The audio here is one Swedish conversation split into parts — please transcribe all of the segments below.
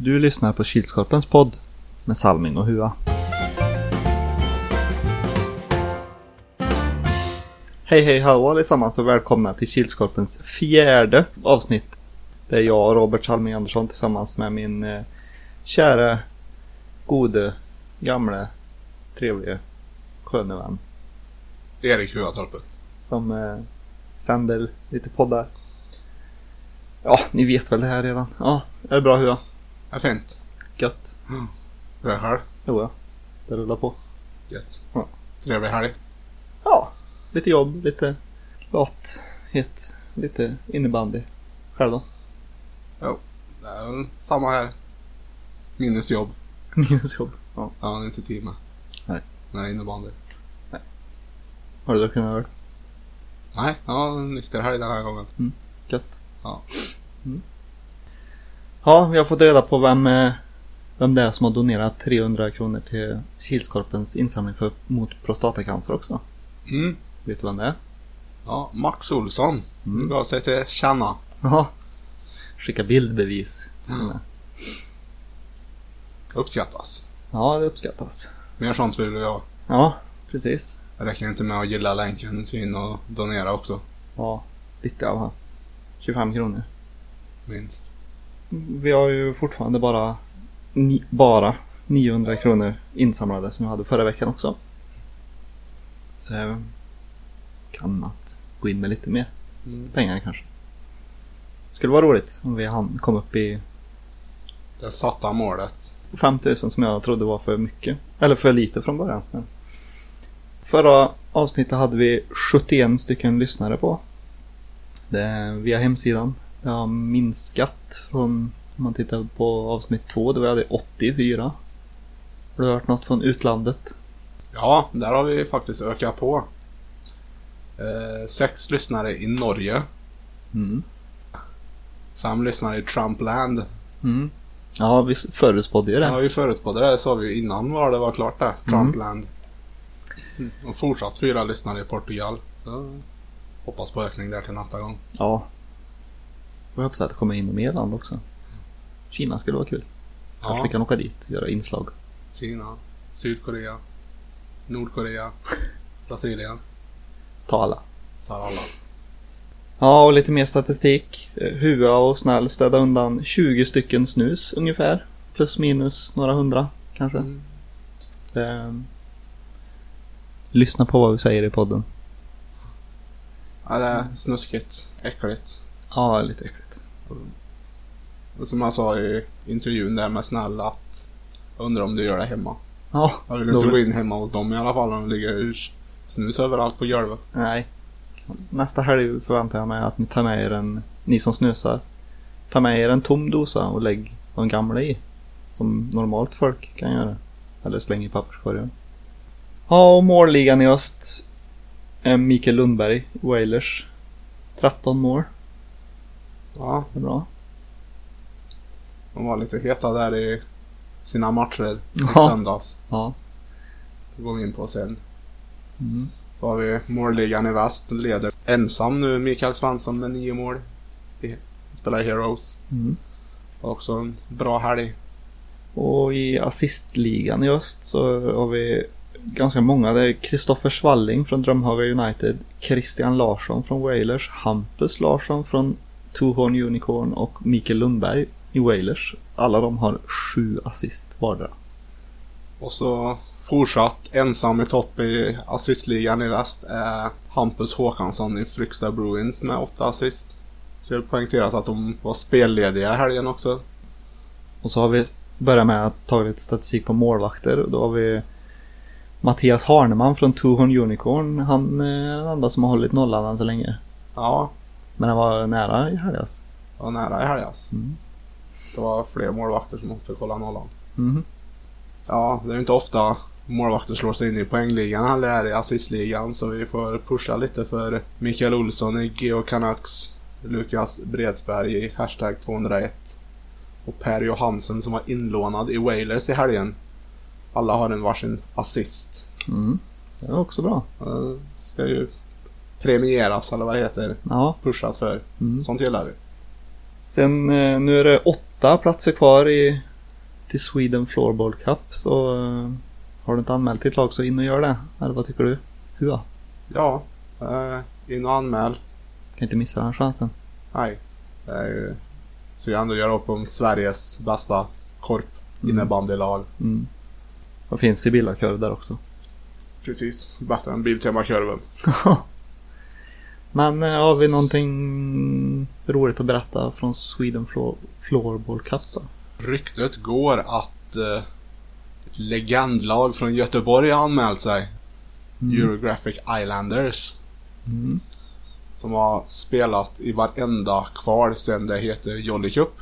Du lyssnar på Kilskorpens podd med Salming och Hua. Hej hej hallå allesammans och välkomna till Kilskorpens fjärde avsnitt. Det är jag och Robert Salming Andersson tillsammans med min eh, kära, gode, gamle, trevlige, sköne vän. Erik Huatorpet. Som eh, sänder lite poddar. Ja, ni vet väl det här redan. Ja, är det bra Hua? Det är fint. Gött. Hur är det själv? Jo, ja. Det rullar på. Gött. Ja. Trevlig helg. Ja, lite jobb, lite lathet, lite innebandy. Själv då? Det är väl samma här. Minus jobb. Minusjobb. Ja. Ja, inte tid med. Nej. Är innebandy. Har du druckit en öl? Nej, ja, en nykter helg den här gången. Gött. Ja. Mm. Ja, vi har fått reda på vem, eh, vem det är som har donerat 300 kronor till Kilskorpens insamling för, mot prostatacancer också. Mm. Vet du vem det är? Ja, Max Olsson. Mm. Gav sig till känna. Jaha. Skicka bildbevis. Ja. Uppskattas. Ja, det uppskattas. Mer sånt vill jag. Ja, precis. Det räcker inte med att gilla länken, så in och donera också. Ja, lite av han. 25 kronor. Minst. Vi har ju fortfarande bara, ni, bara 900 kronor insamlade som vi hade förra veckan också. Så det kan att gå in med lite mer Mm. pengar kanske. Skulle vara roligt om vi kom upp i Det satta målet. 5000 som jag trodde var för mycket. Eller för lite från början. Men. Förra avsnittet hade vi 71 stycken lyssnare på. Det är via hemsidan. Det har minskat från, om man tittar på avsnitt 2, då vi hade 84. Har du hört något från utlandet? Ja, där har vi faktiskt ökat på. Eh, sex lyssnare i Norge. Mm. Fem lyssnare i Trumpland. Mm. Ja, vi förutspådde ju Ja, det. vi förutspådde det, sa vi ju innan var det var klart det. Trumpland. Mm. Och fortsatt fyra lyssnare i Portugal. Så hoppas på ökning där till nästa gång. Ja. Jag hoppas att det kommer in mer land också. Kina skulle vara kul. Kanske Ja, vi kan åka dit och göra inslag. Kina, Sydkorea, Nordkorea, Brasilien. Ta alla. Här alla. Ja, och lite mer statistik. Hua och Snäll städade undan 20 stycken snus ungefär. Plus minus några hundra kanske. Mm. Eh, lyssna på vad vi säger i podden. Ja, det är snuskigt, äckligt. Ja, lite äckligt. Och som jag sa i intervjun där med Snäll att jag undrar om du gör det hemma. Ja, Jag vill då- inte gå in hemma hos dem i alla fall om det ligger snus överallt på golvet. nej. Nästa helg förväntar jag mig att ni tar med er en, ni som snusar. Ta med er en tom dosa och lägg de gamla i. Som normalt folk kan göra. Eller släng i papperskorgen. Ja, och målligan i öst. är Mikael Lundberg, Wailers. 13 mål. Ja, Det är bra. de var lite heta där i sina matcher i Ja. söndags. Ja. Det går vi in på sen. Mm. Så har vi målligan i väst. Leder ensam nu Mikael Svensson med nio mål. I- Spelar Heroes. Mm. Och också en bra helg. Och i assistligan i öst så har vi ganska många. Det är Kristoffer Svalling från Drömhaga United. Christian Larsson från Wailers. Hampus Larsson från Tuhorn Unicorn och Mikael Lundberg i Wailers. Alla de har sju assist vardera. Och så fortsatt ensam i topp i assistligan i väst är Hampus Håkansson i Fryksta Bruins med åtta assist. Så det poängteras att de var spellediga i helgen också. Och så har vi börjat med att ta lite statistik på målvakter. Då har vi Mattias Harneman från Tuhorn Unicorn. Han är den enda som har hållit nollan än så länge. Ja, Men han var nära i helgas. det var nära i helgas. Mm. Det var fler målvakter som fick hålla nollan. Mhm. Ja, det är inte ofta målvakter slår sig in i poängligan heller här i assistligan så vi får pusha lite för Mikael Olsson i Geo Canucks, Lukas Bredsberg i hashtag 201 och Per Johansen som var inlånad i Wailers i helgen. Alla har en varsin assist. Mm. Det var också bra. Ska ju premieras eller vad det heter. Ja. Pushas för. Mm. Sånt gillar vi. Sen eh, nu är det åtta platser kvar i till Sweden Floorball Cup så eh, har du inte anmält ditt lag så in och gör det. Eller vad tycker du? Hua? Ja, eh, in och anmäl. Kan inte missa den chansen. Nej. Det är ju... Så jag ändå göra upp om Sveriges bästa korp Mm. innebandylag. Mm. Och finns Sibylla-kurv där också. Precis. Bättre än Biltema-kurven. Men eh, har vi någonting roligt att berätta från Sweden Floor, Floorball Cup då? Ryktet går att eh, ett legendlag från Göteborg har anmält sig. Mm. Eurographic Islanders. Mm. Som har spelat i varenda kval sen det heter Jolly Cup.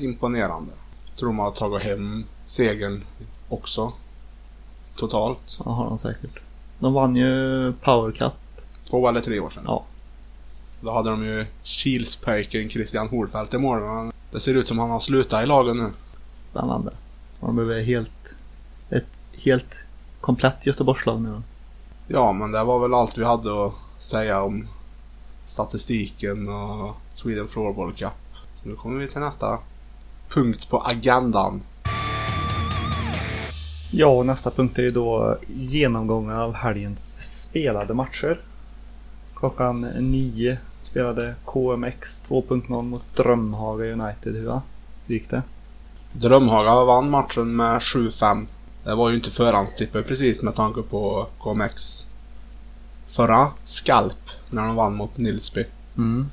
Imponerande. Tror de har tagit hem segern också. Totalt. Ja, har de säkert. De vann ju Power Cup. Två eller tre år sedan. Ja. Då hade de ju Kilspöjken Christian Horfeldt i mål. Men det ser ut som han har slutat i lagen nu. Spännande. Och de blev helt, ett helt komplett Göteborgslag nu. Ja, men det var väl allt vi hade att säga om statistiken och Sweden Floorball Cup. Så nu kommer vi till nästa punkt på agendan. Ja, och nästa punkt är ju då genomgången av helgens spelade matcher. Klockan nio spelade KMX 2.0 mot Drömhaga United. Hur, gick det? Drömhaga vann matchen med 7-5. Det var ju inte förhandstippet precis med tanke på KMX förra skalp när de vann mot Nilsby. Mm.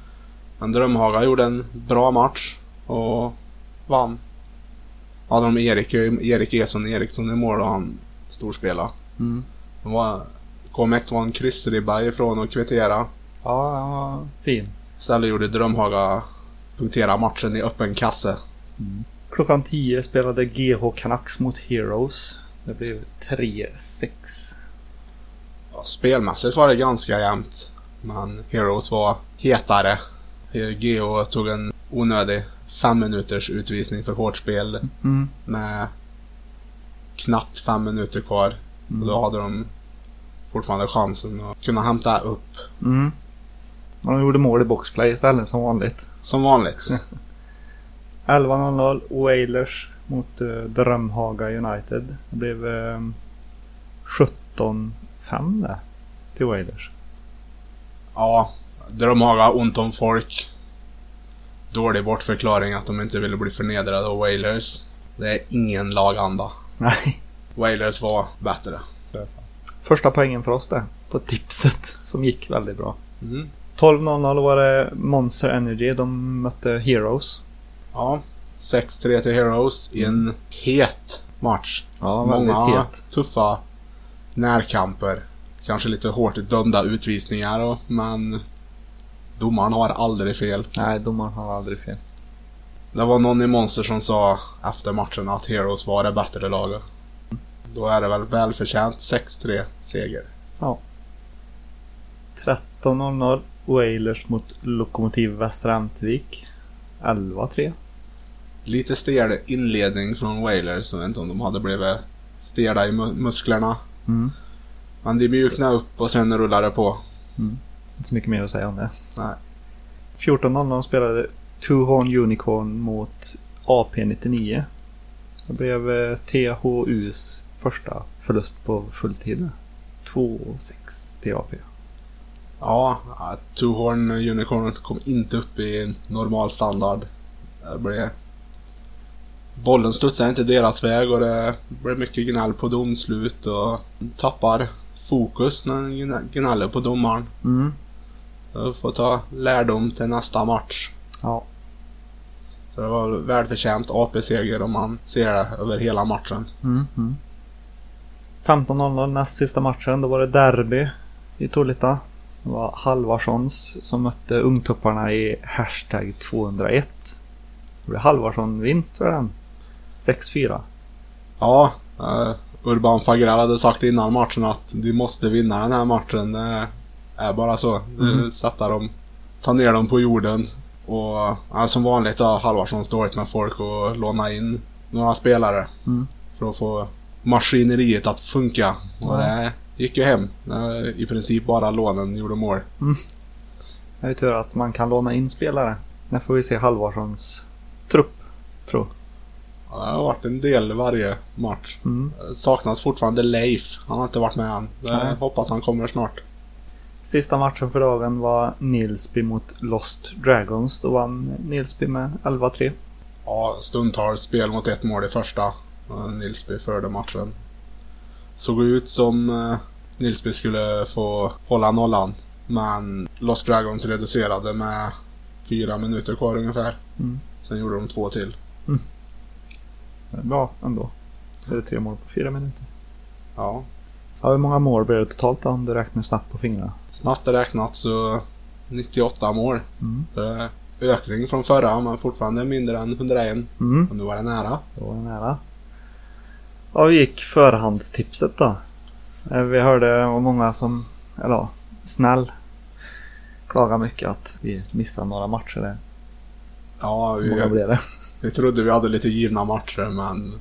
Men Drömhaga gjorde en bra match och vann. Hade de Erik, Erik Eson Eriksson i mål och han storspelade. Mm. De var, KMX var en kryssribba ifrån och kvittera. Ja, han var fin. Istället gjorde Drömhaga punktera matchen i öppen kasse. Klockan 10 spelade GH Canucks mot Heroes. Det blev 3-6. Ja, spelmässigt var det ganska jämnt. Men Heroes var hetare. GH tog en onödig fem minuters utvisning för hårt spel Mm. med knappt fem minuter kvar. Och då hade de fortfarande chansen att kunna hämta upp. Mm. Men de gjorde mål i boxplay istället som vanligt. Som vanligt. 11-0 Wailers mot eh, Drömhaga United. Det blev eh, 17-5 det. Till Wailers. Ja, Drömhaga ont om folk. Dålig bortförklaring att de inte ville bli förnedrade av Wailers. Det är ingen laganda. Nej. Wailers var bättre. Första poängen för oss där. På tipset. Som gick väldigt bra. Mm. 12-0 var det Monster Energy. De mötte Heroes. Ja, 6-3 till Heroes i en het match. Ja, Många het. tuffa närkamper. Kanske lite hårt dömda utvisningar och, men domaren har aldrig fel. Nej, domaren har aldrig fel. Det var någon i Monster som sa efter matchen att Heroes var det bättre laget. Då är det väl välförtjänt 6-3 seger. 13-0 Wailers mot Lokomotiv Västra Ämtervik. 11-3. Lite stel inledning från Wailers. Jag vet inte om de hade blivit stela i mu- musklerna. Mm. Men de mjuknade upp och sen rullade det på. Inte så mycket mer att säga om det. Nej. 14.00 spelade Two Horn Unicorn mot AP99. Det blev eh, THUs första förlust på fulltid. 2-6 till AP. Ja, Two Horn Unicorn kom inte upp i normal standard. Det blev... Bollen studsade inte deras väg och det blev mycket gnäll på domslut och tappar fokus när den gnä- gnäller på domaren. Mm. Så får ta lärdom till nästa match. Ja. Så det var välförtjänt AP-seger om man ser det över hela matchen. Mm. Mm. 15.00 näst sista matchen. Då var det derby i Tolita. Det var Halvarssons som mötte ungtupparna i hashtag 201. Det blev Halvarsson vinst för den. 6-4. Ja, eh, Urban Fagrell hade sagt innan matchen att de måste vinna den här matchen. Det är bara så. Mm. Sätta dem, ta ner dem på jorden. Och ja, som vanligt har Halvarsson dåligt med folk och låna in några spelare. Mm. För att få maskineriet att funka. Och det gick ju hem. Eh, I princip bara lånen gjorde mål. Jag är tur att man kan låna in spelare. När får vi se Halvarssons trupp, tror Ja, det har varit en del varje match. Mm. Saknas fortfarande Leif. Han har inte varit med än. Jag Nej. hoppas han kommer snart. Sista matchen för dagen var Nilsby mot Lost Dragons. Då vann Nilsby med 11-3. Ja, stundtals spel mot ett mål i första. Nilsby förde matchen. Såg ut som eh, Nilsby skulle få hålla nollan. Men Lost Dragons reducerade med fyra minuter kvar ungefär. Mm. Sen gjorde de två till. Det är Bra ändå. Det är tre mål på fyra minuter. Ja. Ja, hur många mål blir det totalt då, om du räknar snabbt på fingrarna? Snabbt räknat så 98 mål. Mm. Det är ökning från förra men fortfarande mindre än 101. Mm. Och nu var det nära. Det var nära. Ja, hur gick förhandstipset då? Eh, Vi hörde om många som, eller ja, snäll, klagar mycket att vi missar några matcher. där. Ja, Hur många vi, blev det? vi trodde vi hade lite givna matcher men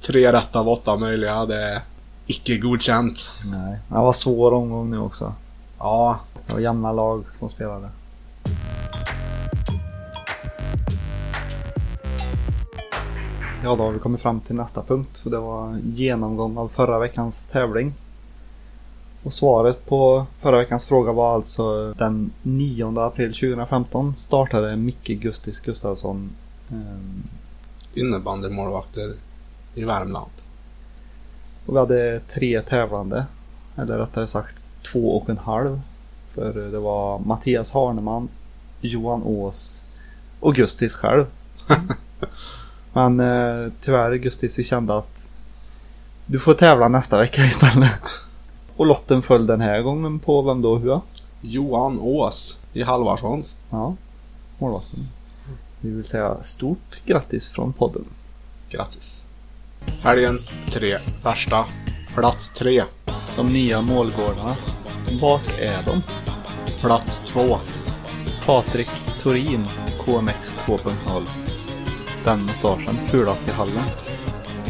tre rätt av åtta möjliga det är icke godkänt. Nej. Det var svår omgång nu också. Ja, Det var jämna lag som spelade. Ja, då har vi kommit fram till nästa punkt. Det var genomgång av förra veckans tävling. Och svaret på förra veckans fråga var alltså den 9 april 2015 startade Micke Gustis Gustafsson ehm, innebandymålvakter i Värmland. Och vi hade tre tävlande. Eller rättare sagt två och en halv. För det var Mattias Harneman, Johan Ås och Gustis själv. Men eh, tyvärr Gustis, vi kände att du får tävla nästa vecka istället. Och lotten föll den här gången på vem då hur? Johan Ås i Halvarssons. Ja, målvakten. Vi vill säga stort grattis från podden. Grattis. Helgens tre värsta. Plats tre. De nya målgårdarna. Vart är de? Plats två. Patrik Torin KMX 2.0 Den mustaschen, fulast i hallen.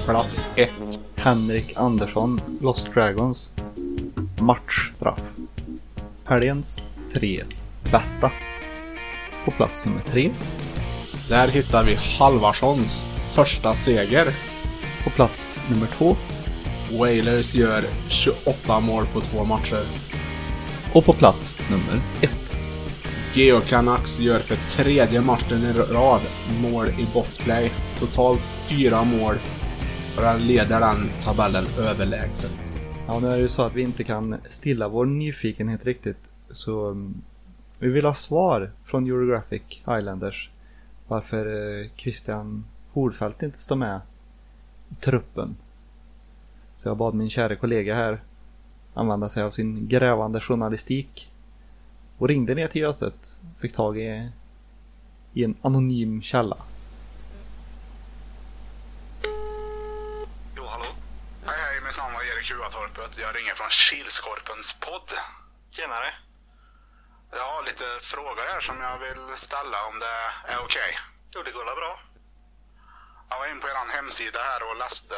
Plats ett. Henrik Andersson, Lost Dragons Matchstraff Helgens tre bästa På plats nummer tre Där hittar vi Halvarssons första seger. På plats nummer två Wailers gör 28 mål på två matcher. Och på plats nummer ett Geo Canucks gör för tredje matchen i rad mål i boxplay. Totalt fyra mål. Och den leder den tabellen överlägset. Ja, nu är det ju så att vi inte kan stilla vår nyfikenhet riktigt. Så mm, vi vill ha svar från Eurographic Islanders. Varför eh, Christian Horfeldt inte står med i truppen. Så jag bad min kära kollega här använda sig av sin grävande journalistik. Och ringde ner till Götet. Fick tag i, i en anonym källa. Jo, hallå? Hej, hej, mitt namn var Erik Huatorpet. Jag ringer från Kilskorpens podd. Tjenare. Jag har lite frågor här som jag vill ställa om det är okej. Jo, det går bra. Jag var in på er hemsida här och läste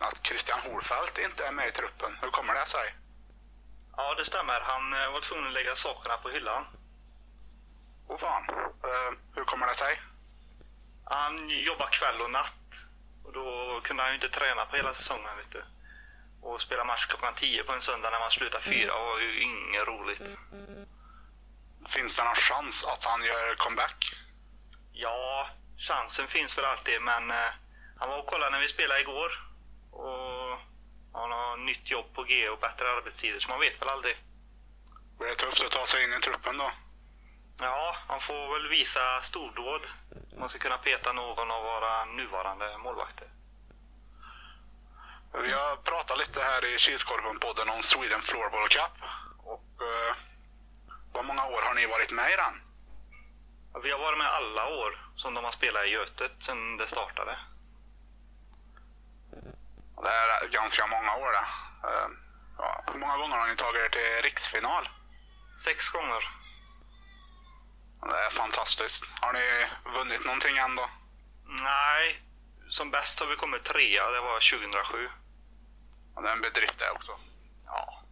att Christian Holfeldt inte är med i truppen. Hur kommer det sig? Ja, det stämmer. Han eh, var tvungen att lägga sakerna på hyllan. Åh fan. Eh, hur kommer det sig? Han jobbar kväll och natt. Och då kunde han ju inte träna på hela säsongen, vet du. Och spela match klockan 10 på en söndag när man slutar fyra var ju inget roligt. Finns det någon chans att han gör comeback? Ja, chansen finns väl alltid, men eh, han var och kollade när vi spelade igår. Och han har nytt jobb på G och bättre arbetstider, så man vet väl aldrig. Blir det tufft att ta sig in i truppen då? Ja, han får väl visa stordåd om man ska kunna peta någon av våra nuvarande målvakter. Vi har pratat lite här i Kilskorpen-podden om Sweden Floorball Cup. Och eh, vad många år har ni varit med i den? Vi har varit med alla år som de har spelat i Götet sedan det startade. Det är ganska många år det. Eh, ja, hur många gånger har ni tagit er till riksfinal? Sex gånger. Det är fantastiskt. Har ni vunnit någonting än då? Nej, som bäst har vi kommit trea. Det var 2007. Ja, Det är en bedrift det också. Ja,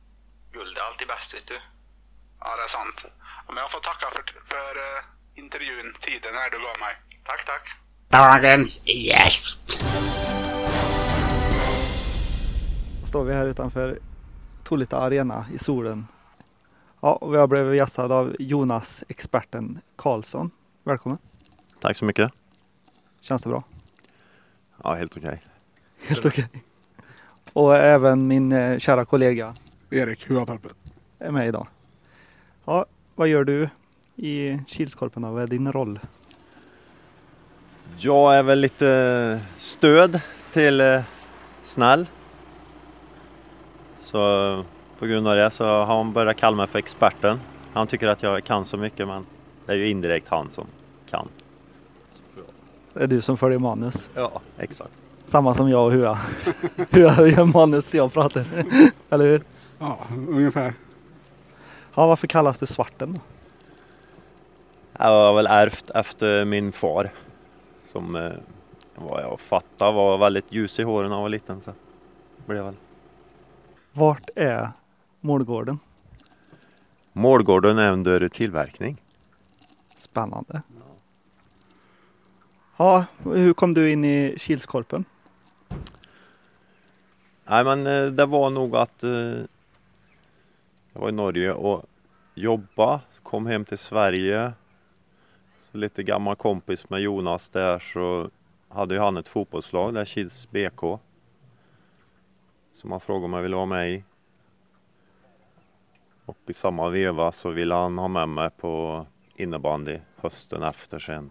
guld är alltid bäst vet du. Ja, det är sant. Ja, Men jag får tacka för, för eh, intervjun, tiden här du gav mig. Tack, tack. Dagens gäst. Då står vi här utanför Tolita Arena i solen. Ja, och jag blev gästad av Jonas, experten Karlsson. Välkommen! Tack så mycket. Känns det bra? Ja, helt okej. Helt okej. Och även min eh, kära kollega Erik Huatorpet. är med idag. Ja, vad gör du i Kilskorpen då? Vad är din roll? Jag är väl lite stöd till eh, Snäll. Så på grund av det så har han börjat kalla mig för experten. Han tycker att jag kan så mycket men det är ju indirekt han som kan. Det är du som följer manus. Ja, exakt. Samma som jag och Hua. Hua gör manus, jag pratar. Eller hur? Ja, ungefär. Ja, varför kallas du Svarten då? Jag har väl ärvt efter min far. Som eh, vad jag fattar var väldigt ljus i håren när jag var liten. Så blev väl. Vart är målgården? Målgården är under tillverkning. Spännande. Ja, hur kom du in i Kilskorpen? Nej men eh, det var nog att eh, jag var i Norge och jobba, kom hem till Sverige. Så lite gammal kompis med Jonas där så hade ju han ett fotbollslag där, Kils BK. Som han frågade om jag ville vara med i. Och i samma veva så ville han ha med mig på innebandy hösten efter sen.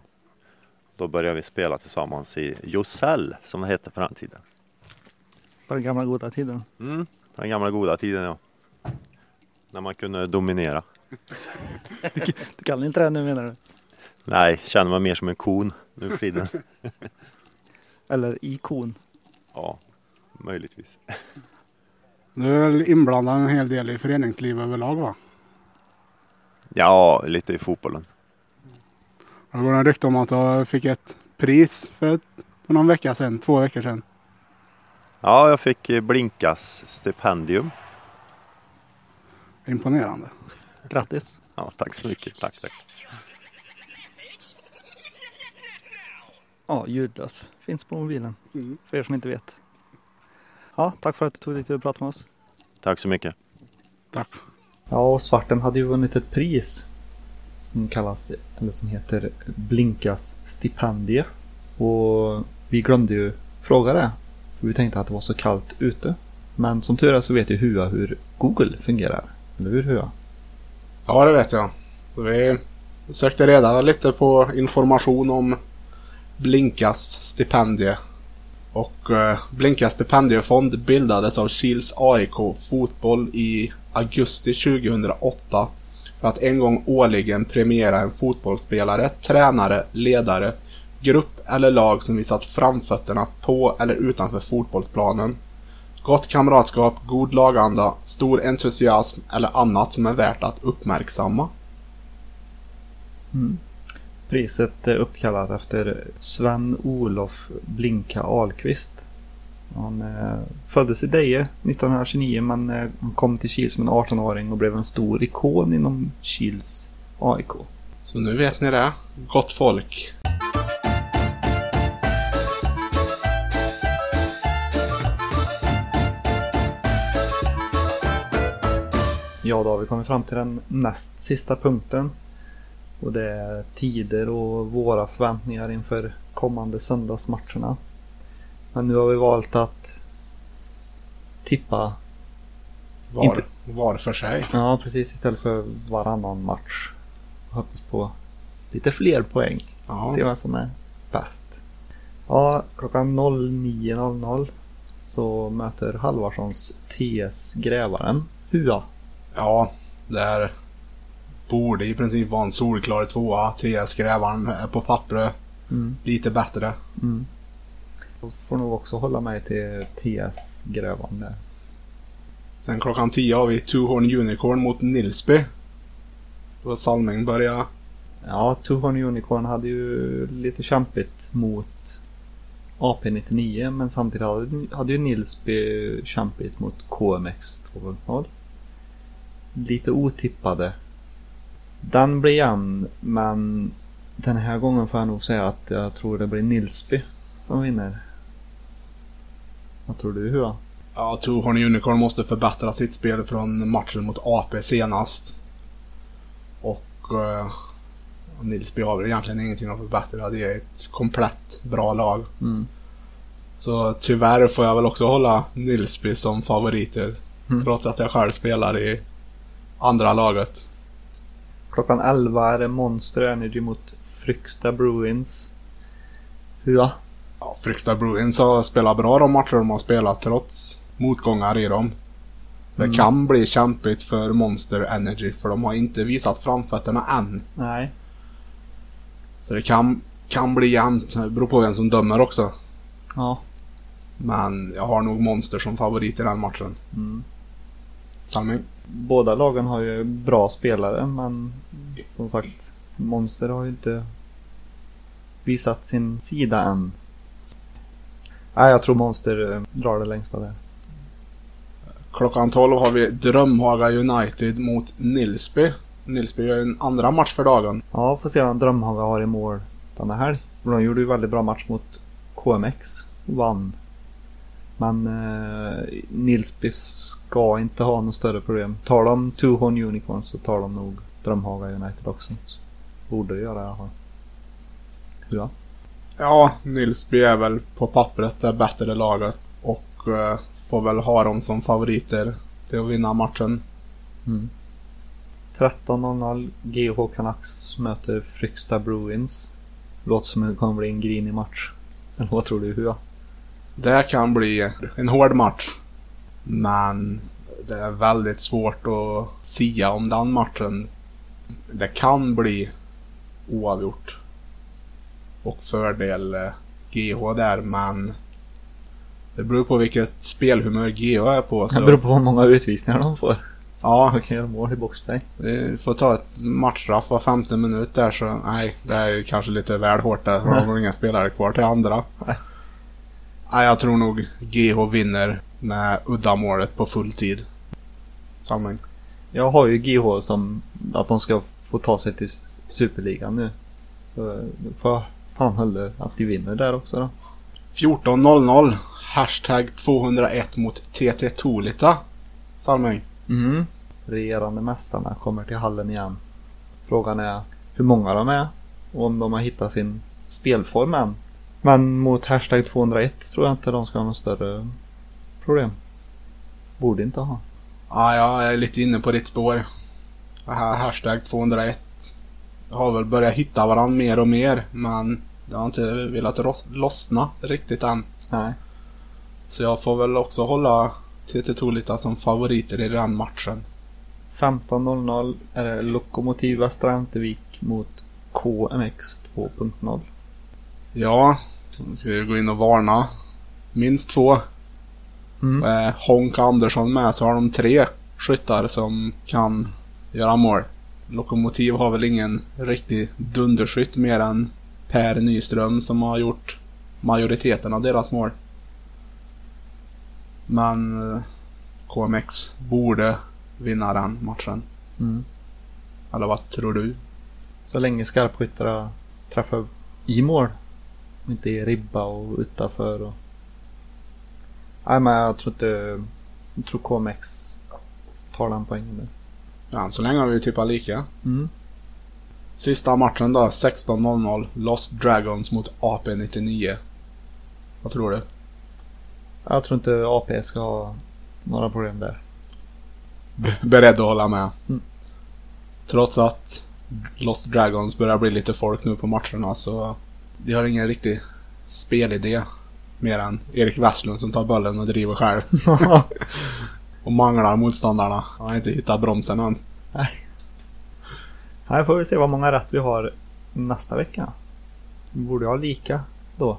Då började vi spela tillsammans i Josell som det hette på den tiden. På den gamla goda tiden. Mm, den gamla goda tiden ja. När man kunde dominera. Du kan inte det nu menar du? Nej, känner mig mer som en kon nu för tiden. Eller ikon? Ja, möjligtvis. Du är väl inblandad en hel del i föreningsliv överlag va? Ja, lite i fotbollen. Det går en rykte om att du fick ett pris för, ett, för någon vecka sedan, två veckor sedan. Ja, jag fick eh, Blinkas stipendium. Imponerande. Grattis! Ja, tack så mycket. Tack, tack. Ja, ljudlös. Finns på mobilen. Mm. För er som inte vet. Ja, tack för att du tog dig tid att prata med oss. Tack så mycket. Tack. Ja, och Svarten hade ju vunnit ett pris. Som kallas, eller som heter Blinkas stipendie. Och vi glömde ju fråga det. Vi tänkte att det var så kallt ute. Men som tur är så vet ju Hua hur Google fungerar. Eller hur Hua? Ja, det vet jag. Vi sökte reda lite på information om Blinkas stipendie. Och eh, Blinkas stipendiefond bildades av Kils AIK Fotboll i augusti 2008 för att en gång årligen premiera en fotbollsspelare, tränare, ledare, grupp eller lag som visat framfötterna på eller utanför fotbollsplanen. Gott kamratskap, god laganda, stor entusiasm eller annat som är värt att uppmärksamma. Priset är uppkallat efter Sven-Olof Blinka Ahlqvist. Han eh, föddes i Deje 1929 men eh, han kom till Kil som en 18-åring och blev en stor ikon inom Kils AIK. Så nu vet ni det. Gott folk. Ja, då har vi kommit fram till den näst sista punkten. Och det är tider och våra förväntningar inför kommande söndagsmatcherna. Men nu har vi valt att tippa, Var, Inte- var för sig. ja precis istället för varannan match. Hoppas på lite fler poäng. Ja. Se vem som är bäst. Ja, klockan 09.00 så möter Halvarssons TS Grävaren Hua. Ja, där borde i princip vara en solklar tvåa. TS Grävaren är på pappret Mm. lite bättre. Mm. Jag får nog också hålla mig till TS Grävaren där. Sen klockan 10 har vi Two Horn Unicorn mot Nilsby. Då Salming börjar. Ja, Two Horn Unicorn hade ju lite kämpigt mot AP99 men samtidigt hade, hade ju Nilsby kämpigt mot KMX 2.0. Lite otippade. Den blir jämn men Den här gången får jag nog säga att jag tror det blir Nilsby som vinner. Vad tror du Hua? Jag tror Horny Unicorn måste förbättra sitt spel från matchen mot AP senast. Och eh, Nilsby har väl egentligen ingenting att förbättra. Det är ett komplett bra lag. Mm. Så tyvärr får jag väl också hålla Nilsby som favoriter. Mm. Trots att jag själv spelar i andra laget. Klockan 11 är det Monster Energy mot Fryksta Bruins. Hua? Ja, Fryksta Bruins har spelat bra de matcher de har spelat trots motgångar i dem. Det Mm. kan bli kämpigt för Monster Energy för de har inte visat framfötterna än. Nej. Så det kan, kan bli jämnt. Det beror på vem som dömer också. Ja. Men jag har nog Monster som favorit i den matchen. Mm. Salming? Båda lagen har ju bra spelare men som sagt Monster har ju inte visat sin sida än. Nej, jag tror Monster eh, drar det längsta där. Klockan 12 har vi Drömhaga United mot Nilsby. Nilsby gör en andra match för dagen. Ja, får se vad Drömhaga har i mål denna helg. De gjorde ju väldigt bra match mot KMX. Vann. Men eh, Nilsby ska inte ha något större problem. Tar de Two Horn Unicorns så tar de nog Drömhaga United också. Borde göra i alla fall. Ja. Ja, Nilsby är väl på pappret det bättre laget. Och eh, får väl ha dem som favoriter till att vinna matchen. Mm. 13.00 GH Canucks möter Fryksta Bruins. Låter som det kommer bli en grinig match. Eller vad tror du Hua? Det kan bli en hård match. Men det är väldigt svårt att sia om den matchen. Det kan bli oavgjort. Och fördel eh, GH där men det beror på vilket spelhumör GH är på. Det Så, beror på hur många utvisningar de får. ja, De kan göra mål i boxplay. vi får ta ett matchstraff var femte minut där så nej, det är ju kanske lite väl hårt där. Då har inga spelare kvar till andra. Nej. Nej, jag tror nog GH vinner med uddamålet på full tid. Samling. Jag har ju GH som att de ska få ta sig till Superligan nu. Så får jag fan hålla att de vinner där också då. 14.00 Hashtag 201 mot TT Tolita. Salming. Mm. Regerande mästarna kommer till hallen igen. Frågan är hur många de är och om de har hittat sin spelform än. Men mot hashtag 201 tror jag inte de ska ha något större problem. Borde inte ha. Ja, jag är lite inne på ditt spår. Hashtag 201 har väl börjat hitta varandra mer och mer men det har inte velat lossna riktigt än. Nej. Så jag får väl också hålla TT Tolita som favoriter i den matchen. 15.00 är det Lokomotiv Västra mot KMX 2.0. Ja, så ska vi gå in och varna. Minst två. Mm. Är Honk Andersson med så har de tre skyttar som kan göra mål. Lokomotiv har väl ingen riktig dunderskytt mer än Per Nyström som har gjort majoriteten av deras mål. Men eh, KMX borde vinna den matchen. Mm. Eller vad tror du? Så länge skarpskyttarna träffar i mål. Inte i ribba och utanför. Och... Nej men jag tror inte... Jag tror KMX tar den poängen där. Ja, så länge har vi tippat lika. Mm. Sista matchen då, 16.00. Lost Dragons mot AP99. Vad tror du? Jag tror inte AP ska ha några problem där. B- beredd att hålla med. Mm. Trots att Lost Dragons börjar bli lite folk nu på matcherna så de har ingen riktig spelidé. Mer än Erik Westlund som tar bollen och driver själv. och manglar motståndarna. Han har inte hittat bromsen än. Här får vi se vad många rätt vi har nästa vecka. Vi borde ha lika då.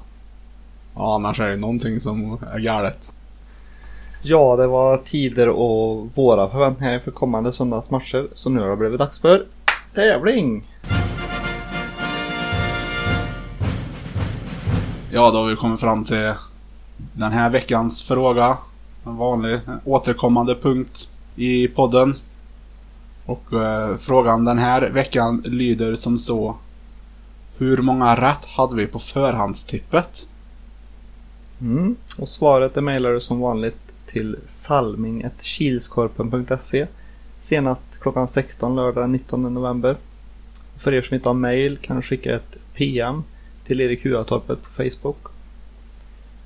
Ja, annars är det någonting som är galet. Ja, det var tider och våra förväntningar för kommande söndagsmatcher. Så nu har det blivit dags för tävling! Ja, då har vi kommit fram till den här veckans fråga. En vanlig en återkommande punkt i podden. Och eh, frågan den här veckan lyder som så. Hur många rätt hade vi på förhandstippet? Mm. Och svaret det mejlar du som vanligt till salming.kilskorpen.se senast klockan 16 lördag den 19 november. För er som inte har mejl kan du skicka ett PM till Erik Huatorpet på Facebook.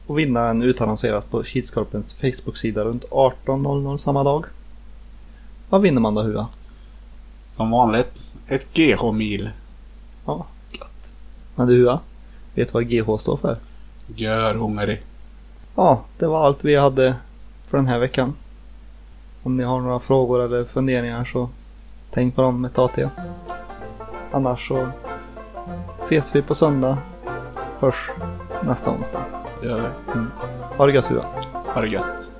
Och vinnaren utannonseras på Kilskorpens Facebook-sida runt 18.00 samma dag. Vad vinner man då Hua? Som vanligt, ett GH-mil. Ja, gött. Men du Hua, vet du vad GH står för? Gör hungrig. Ja, det var allt vi hade för den här veckan. Om ni har några frågor eller funderingar så tänk på dem tag till. Annars så ses vi på söndag. Hörs nästa onsdag. Det gör vi. Ha det gött Hua. Ha det gött.